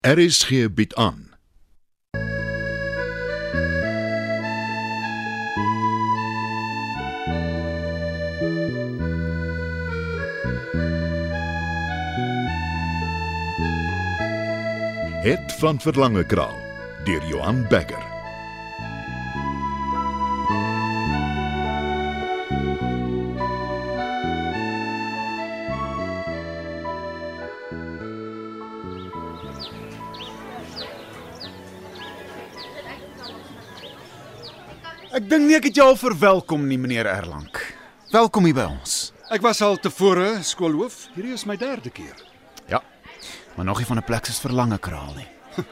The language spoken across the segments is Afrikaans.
RSG bied aan. Het van Verlange Kraal deur Johan Becker. Ek dink nie ek het jou al verwelkom nie, meneer Erlang. Welkom hier by ons. Ek was al tevore skoolhoof. Hierdie is my derde keer. Ja. Maar nog nie van 'n plek soos Verlange Kraal nie.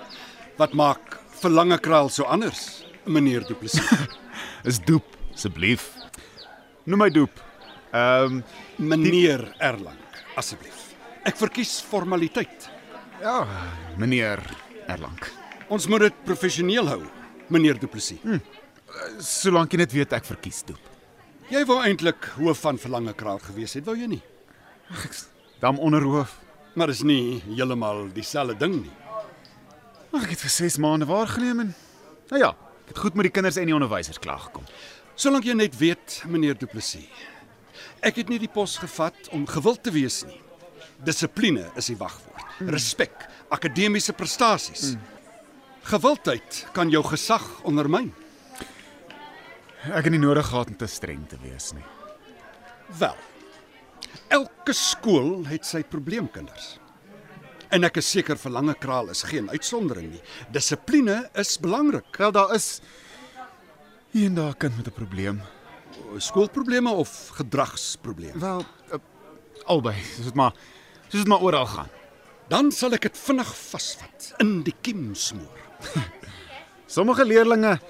Wat maak Verlange Kraal so anders, meneer Du Plessis? Is doep, asseblief. Noem my doep. Ehm, um, meneer Erlang, asseblief. Ek verkies formaliteit. ja, meneer Erlang. Ons moet dit professioneel hou, meneer Du Plessis. Hm. Solank jy net weet ek verkies doep. Jy wou eintlik hoof van Verlange Kraal gewees het, wou jy nie? Dan onderhoof. Maar is nie heeltemal dieselfde ding nie. Ag, ek het vir 6 maande waargeneem en nou ja, ek het goed met die kinders en die onderwysers klaar gekom. Solank jy net weet, meneer Du Plessis. Ek het nie die pos gevat om gewild te wees nie. Dissipline is die wagwoord. Respek, akademiese prestasies. Gewildheid kan jou gesag ondermyn. Ek het nie nodig gehad om te streng te wees nie. Wel. Elke skool het sy probleemkinders. En ek is seker Verlange Kraal is geen uitsondering nie. Dissipline is belangrik. Wel daar is hier en daar 'n kind met 'n probleem. Skoolprobleme of gedragsprobleme. Wel, uh, albei, soos dit maar soos dit maar oral gaan. Dan sal ek dit vinnig vasvat in die kiem smoor. Sommige leerdlinge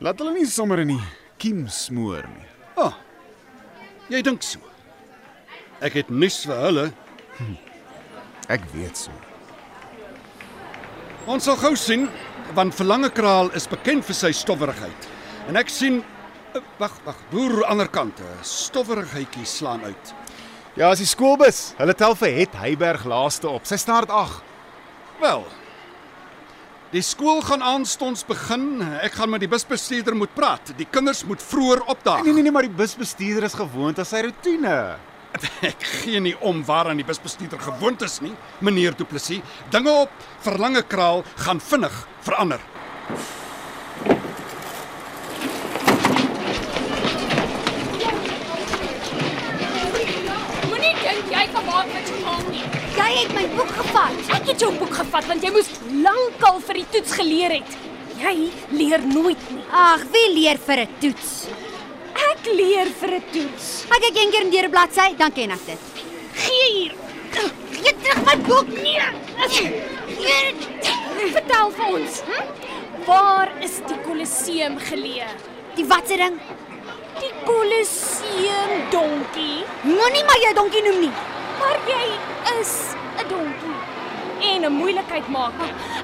laat hulle nie sommer in die kiem smoor nie. Ah. Oh, jy dink so. Ek het nuus vir hulle. Ek weet so. Ons sal gou sien want Verlange Kraal is bekend vir sy stowwerigheid. En ek sien eh, wag, wag, boer ander kant, 'n stowwerigheidjie slaan uit. Ja, as die skoolbus, hulle tel vir Het Heyberg laaste op. Sy start 8. Wel. Die skool gaan aanstonds begin. Ek gaan met die busbestuurder moet praat. Die kinders moet vroeër opdaag. Nee nee nee, maar die busbestuurder is gewoond aan sy rotine. Ek gee nie om waaraan die busbestuurder gewoond is nie, meneer Du Plessis. Dinge op Verlange Kraal gaan vinnig verander. Moenie dink jy kan maak wat jy wil nie. Jy het my boek gevat. Ek het jou boek gevat want jy moes lankal vir die toets geleer het. Jy leer nooit nie. Ag, wie leer vir 'n toets? Ek leer vir 'n toets. Ek kyk een keer in deur 'n bladsy, dan ken ek dit. Gee hier. Gee terug my boek. Nee. Hier. Vertel vir ons. Hm? Waar is die Kolosseum geleë? Die watse ding? Die Kolosseum donkie. Moenie my jou donkie noem nie. Maar jy is. En 'n moeilikheid maak.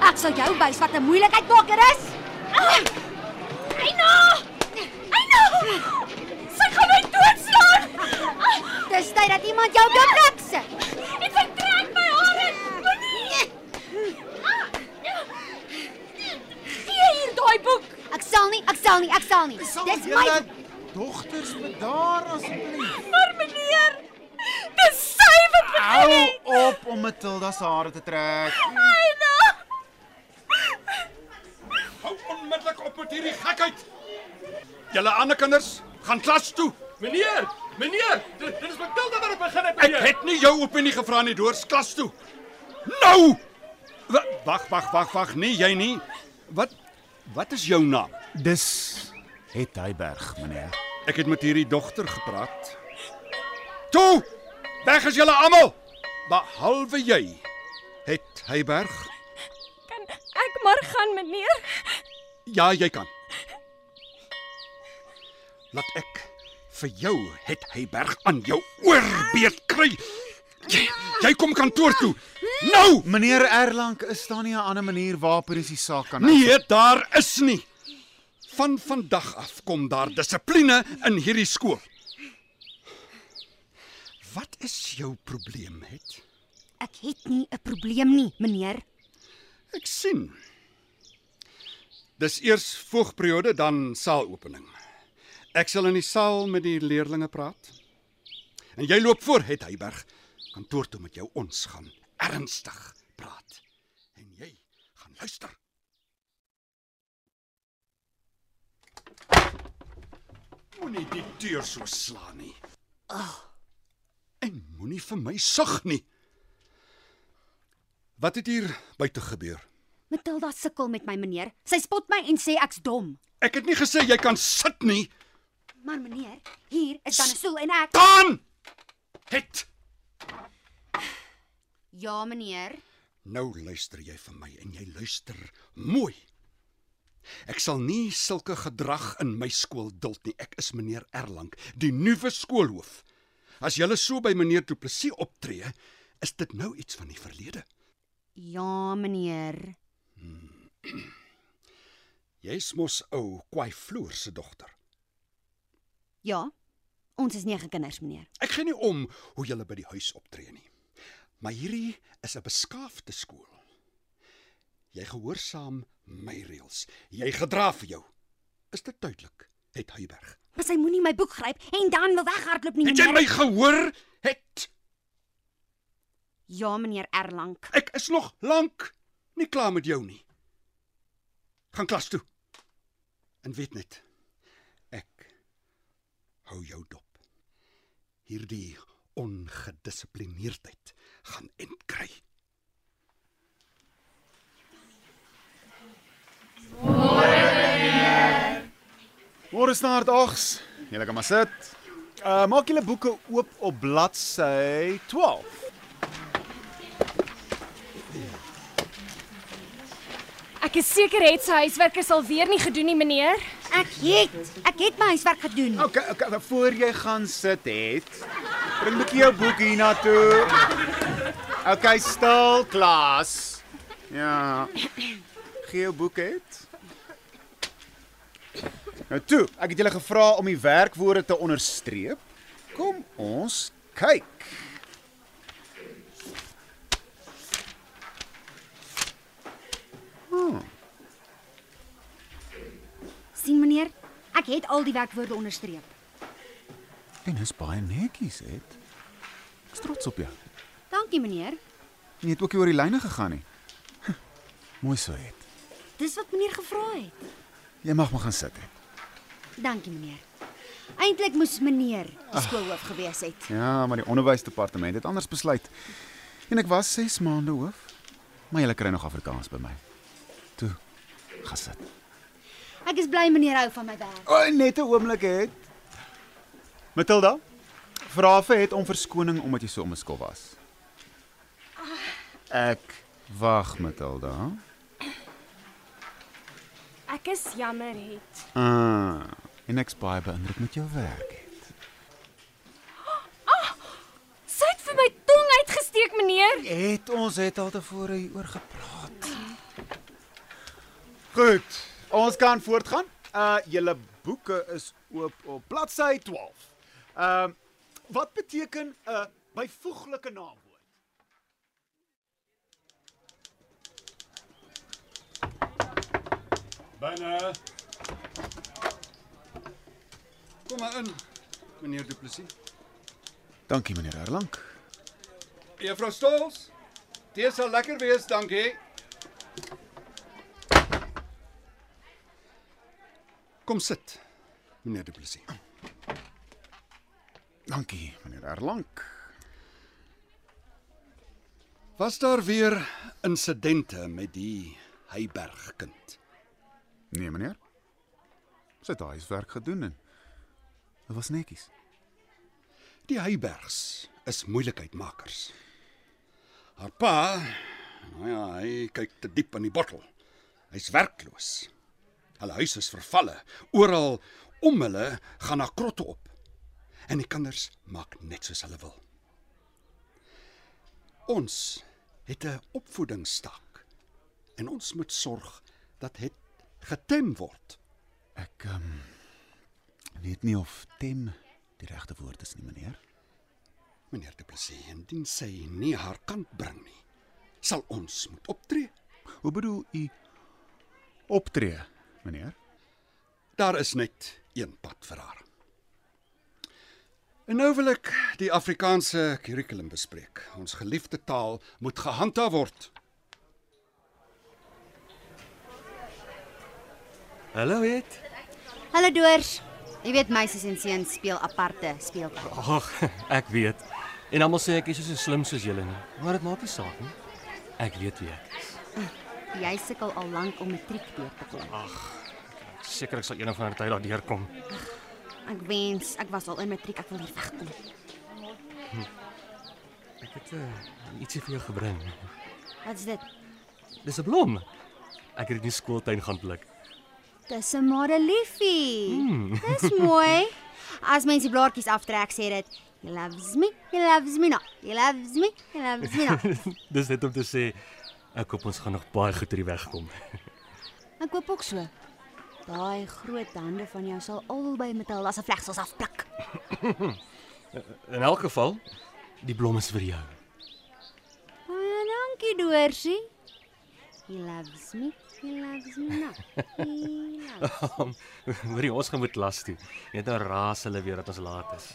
Ek sal jou wys wat 'n moeilikheid maker is. Eina! Eina! Sy gaan my doodslaan. Dis tyd dat iemand jou op jou plek sit. Dit vertrek my hare. Moenie. Gee hier daai boek. Ek sal nie, ek sal nie, ek sal nie. Dis my dogters bedaar asseblief. Maar meneer, sy wat Hou op om Matilda se hare te trek. Eina! Hou onmiddellik op met hierdie gekheid. Julle ander kinders, gaan klas toe. Meneer, meneer, dit, dit is Matilda wat begin het, Ek meneer. het nie jou opinie gevra nie, doors klas toe. Nou! Wa- Wag, wag, wag, wag, nee, jy nie. Wat wat is jou naam? Dis Het Heyberg, meneer. Ek het met hierdie dogter gepraat. Toe! Weg is julle almal. Behalwe jy. Het Heyberg? Kan ek maar gaan, meneer? Ja, jy kan. Laat ek vir jou het Heyberg aan jou oorbeet kry. Jy, jy kom kantoor toe. Nou! Meneer Erlang, is daar nie 'n ander manier waarop hierdie die saak kan Nee, daar is nie. Van vandag af kom daar dissipline in hierdie skool. Is jou probleem, het? Ek het nie 'n probleem nie, meneer. Ek sien. Dis eers voogperiode dan saalopening. Ek sal in die saal met die leerdlinge praat. En jy loop voor het Heyberg kantoor toe met jou ons gaan ernstig praat. En jy gaan luister. Moenie die deur so slaan nie. Ag. En moenie vir my sug nie. Wat het hier buite gebeur? Matilda sukkel met my meneer. Sy spot my en sê ek's dom. Ek het nie gesê jy kan sit nie. Maar meneer, hier is dan 'n stoel en ek Dan het Ja, meneer. Nou luister jy vir my en jy luister mooi. Ek sal nie sulke gedrag in my skool duld nie. Ek is meneer Erlang, die nuwe skoolhoof. As jy so by meneer Du Plessis optree, is dit nou iets van die verlede. Ja, meneer. Jy's mos ou Kwai Vloer se dogter. Ja. Ons is nege kinders, meneer. Ek gee nie om hoe julle by die huis optree nie. Maar hierdie is 'n beskaafde skool. Jy gehoorsaam my reëls. Jy gedra vir jou. Is dit duidelik? Het Heyberg. Maar sy moenie my boek gryp en dan wil weghardloop nie, Het jy my gehoor? Het Ja, meneer Erlang. ek is nog lank nie klaar met jou nie. Gaan klas toe. En weet net, ek hou jou dop. Hierdie ongedissiplineerdheid gaan end kry. Môre snaard ogs. Julle kan maar sit. Uh maak julle boeke oop op bladsy 12. Ek is seker het sy huiswerk is alweer nie gedoen nie, meneer. Ek het ek het my huiswerk gedoen. Okay, okay, maar voor jy gaan sit het, bring 'n bietjie jou boek hiernatoe. Okay, stil, klas. Ja. Gee jou boek het. Nou toe, ek het julle gevra om die werkwoorde te onderstreep. Kom ons kyk. sien meneer, ek het al die werkwoorde onderstreep. En dis baie netjies, het. Ek's trots op jou. Dankie meneer. Jy het ook nie oor die lyne gegaan nie. Mooi so, het. Dis wat meneer gevra het. Jy mag maar gaan sit, het. Dankie meneer. Eintlik moes meneer die skoolhoof gewees het. Ja, maar die onderwysdepartement het anders besluit. En ek was 6 maande hoof. Maar jy kry nog Afrikaans by my. Toe, gaan sit. Ek is bly meneer hou van my werk. O, oh, net 'n oomblik het. Matilda, vra vir het om verskoning omdat jy so onbeskop was. Ek wag, Matilda. Ek is jammer het. Ah, en ek's baie beïndruk met jou werk. Het. Sy het vir my tong uitgesteek, meneer. Het ons het al tevore hieroor gepraat. Goed, ons kan voortgaan. Uh julle boeke is oop op bladsy 12. Ehm uh, wat beteken 'n uh, byvoeglike naamwoord? Binne. Kom maar in, meneer Du Plessis. Dankie meneer Erlang. Juffrou Stols. Dit sal lekker wees, dankie. Kom sit, meneer Du Plessis. Dankie meneer Erlang. Was daar weer insidente met die Heyberg kind? Nee meneer. Sy het haar huiswerk gedoen en dit was netjies. Die Heybergs is moeilikheidmakers. Haar pa, nou ja, hy kyk te diep in die bottel. Hy's werkloos. Hulle huis is vervalle. Oral om hulle gaan na krotte op. En die kinders maak net soos hulle wil. Ons het 'n opvoedingsstaak en ons moet sorg dat dit getem word. Ek ehm um, weet nie of tem die regte woord is nie meneer. Meneer Du Plessis, indien sy nie haar kant bring nie, sal ons moet optree. Hoe bedoel u optree, meneer? Daar is net een pad vir haar. En nou wil ek die Afrikaanse kurrikulum bespreek. Ons geliefde taal moet gehandhaaf word. Hallo het. Hallo doors. Jy weet meisies en seuns speel aparte speeltyd. Ag, ek weet. En almal sê ek is so slim soos julle nie. Maar dit maak nie saak nie. Ek weet wie ek is. Jy sukkel al lank om matriek deur te kom. Seker ek sal eendag van 'n tyd daardeur kom. Ek wens ek was al in matriek, ek wil hier wegkom. Ek het uh, ietsie vir jou gebring. Wat is dit? Dis 'n blom. Ek het dit in die skooltuin gaan pluk. Dis 'n madeliefie. Mm. Dis mooi. As mens die blaartjies aftrek, sê dit He loves me, he loves me not. He loves me, he loves me not. Dis net om te sê ek hoop ons gaan nog baie goed hierdie weg kom. Ek koop ook so. Daai groot hande van jou sal albei Matilda se vlegsels afpluk. In elk geval, die blom is vir jou. Baie dankie, Doorsie. He loves me, he loves me not. He loves Hoorie, ons gaan moet las toe. Net nou raas hulle weer dat ons laat is.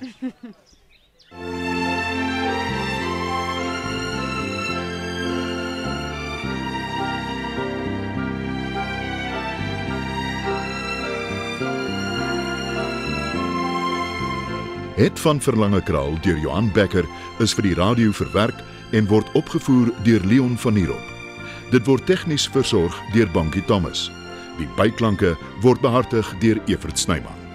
Het van Verlange Kraal deur Johan Becker is vir die radio verwerk en word opgevoer deur Leon Van Heerop. Dit word tegnies versorg deur Bankie Thomas. Die byklanke word behartig deur Evert Snyman.